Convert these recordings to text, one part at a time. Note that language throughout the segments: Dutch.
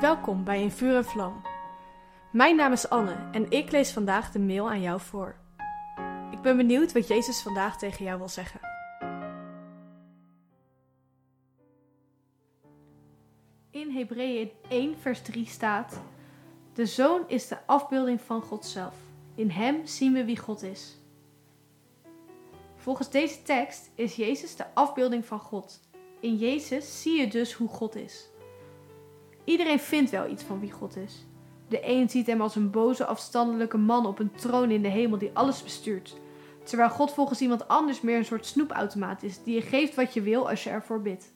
Welkom bij In Vuur en Vlam. Mijn naam is Anne en ik lees vandaag de mail aan jou voor. Ik ben benieuwd wat Jezus vandaag tegen jou wil zeggen. In Hebreeën 1 vers 3 staat: De zoon is de afbeelding van God zelf. In hem zien we wie God is. Volgens deze tekst is Jezus de afbeelding van God. In Jezus zie je dus hoe God is. Iedereen vindt wel iets van wie God is. De een ziet hem als een boze, afstandelijke man op een troon in de hemel die alles bestuurt. Terwijl God volgens iemand anders meer een soort snoepautomaat is die je geeft wat je wil als je ervoor bidt.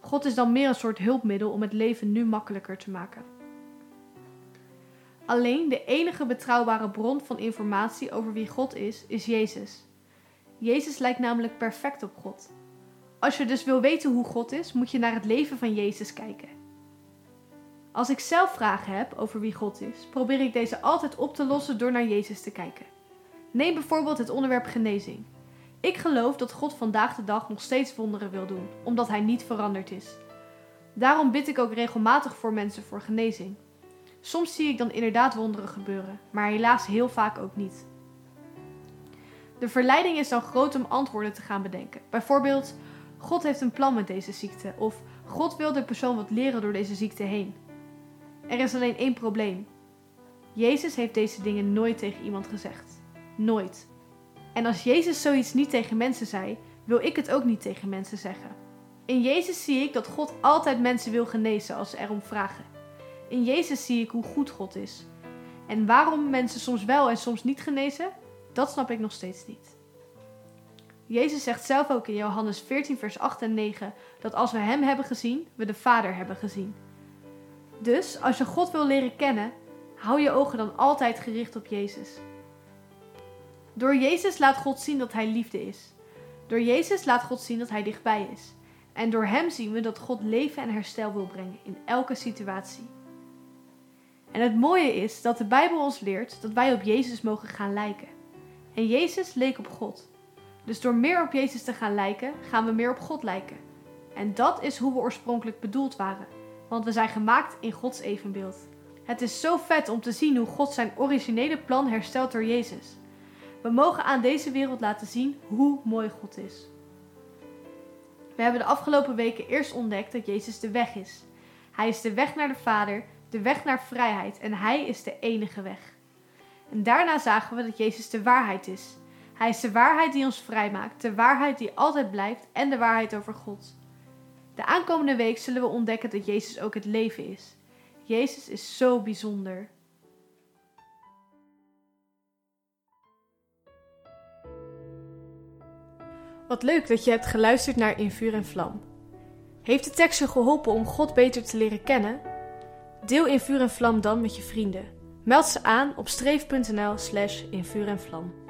God is dan meer een soort hulpmiddel om het leven nu makkelijker te maken. Alleen de enige betrouwbare bron van informatie over wie God is, is Jezus. Jezus lijkt namelijk perfect op God. Als je dus wil weten hoe God is, moet je naar het leven van Jezus kijken. Als ik zelf vragen heb over wie God is, probeer ik deze altijd op te lossen door naar Jezus te kijken. Neem bijvoorbeeld het onderwerp genezing. Ik geloof dat God vandaag de dag nog steeds wonderen wil doen, omdat Hij niet veranderd is. Daarom bid ik ook regelmatig voor mensen voor genezing. Soms zie ik dan inderdaad wonderen gebeuren, maar helaas heel vaak ook niet. De verleiding is dan groot om antwoorden te gaan bedenken. Bijvoorbeeld, God heeft een plan met deze ziekte, of God wil de persoon wat leren door deze ziekte heen. Er is alleen één probleem. Jezus heeft deze dingen nooit tegen iemand gezegd. Nooit. En als Jezus zoiets niet tegen mensen zei, wil ik het ook niet tegen mensen zeggen. In Jezus zie ik dat God altijd mensen wil genezen als ze erom vragen. In Jezus zie ik hoe goed God is. En waarom mensen soms wel en soms niet genezen, dat snap ik nog steeds niet. Jezus zegt zelf ook in Johannes 14, vers 8 en 9 dat als we Hem hebben gezien, we de Vader hebben gezien. Dus als je God wil leren kennen, hou je ogen dan altijd gericht op Jezus. Door Jezus laat God zien dat Hij liefde is. Door Jezus laat God zien dat Hij dichtbij is. En door Hem zien we dat God leven en herstel wil brengen in elke situatie. En het mooie is dat de Bijbel ons leert dat wij op Jezus mogen gaan lijken. En Jezus leek op God. Dus door meer op Jezus te gaan lijken, gaan we meer op God lijken. En dat is hoe we oorspronkelijk bedoeld waren want we zijn gemaakt in Gods evenbeeld. Het is zo vet om te zien hoe God zijn originele plan herstelt door Jezus. We mogen aan deze wereld laten zien hoe mooi God is. We hebben de afgelopen weken eerst ontdekt dat Jezus de weg is. Hij is de weg naar de Vader, de weg naar vrijheid en Hij is de enige weg. En daarna zagen we dat Jezus de waarheid is. Hij is de waarheid die ons vrijmaakt, de waarheid die altijd blijft en de waarheid over God. De aankomende week zullen we ontdekken dat Jezus ook het leven is. Jezus is zo bijzonder. Wat leuk dat je hebt geluisterd naar In Vuur en Vlam. Heeft de tekst je geholpen om God beter te leren kennen? Deel In Vuur en Vlam dan met je vrienden. Meld ze aan op streef.nl slash in vuur en vlam.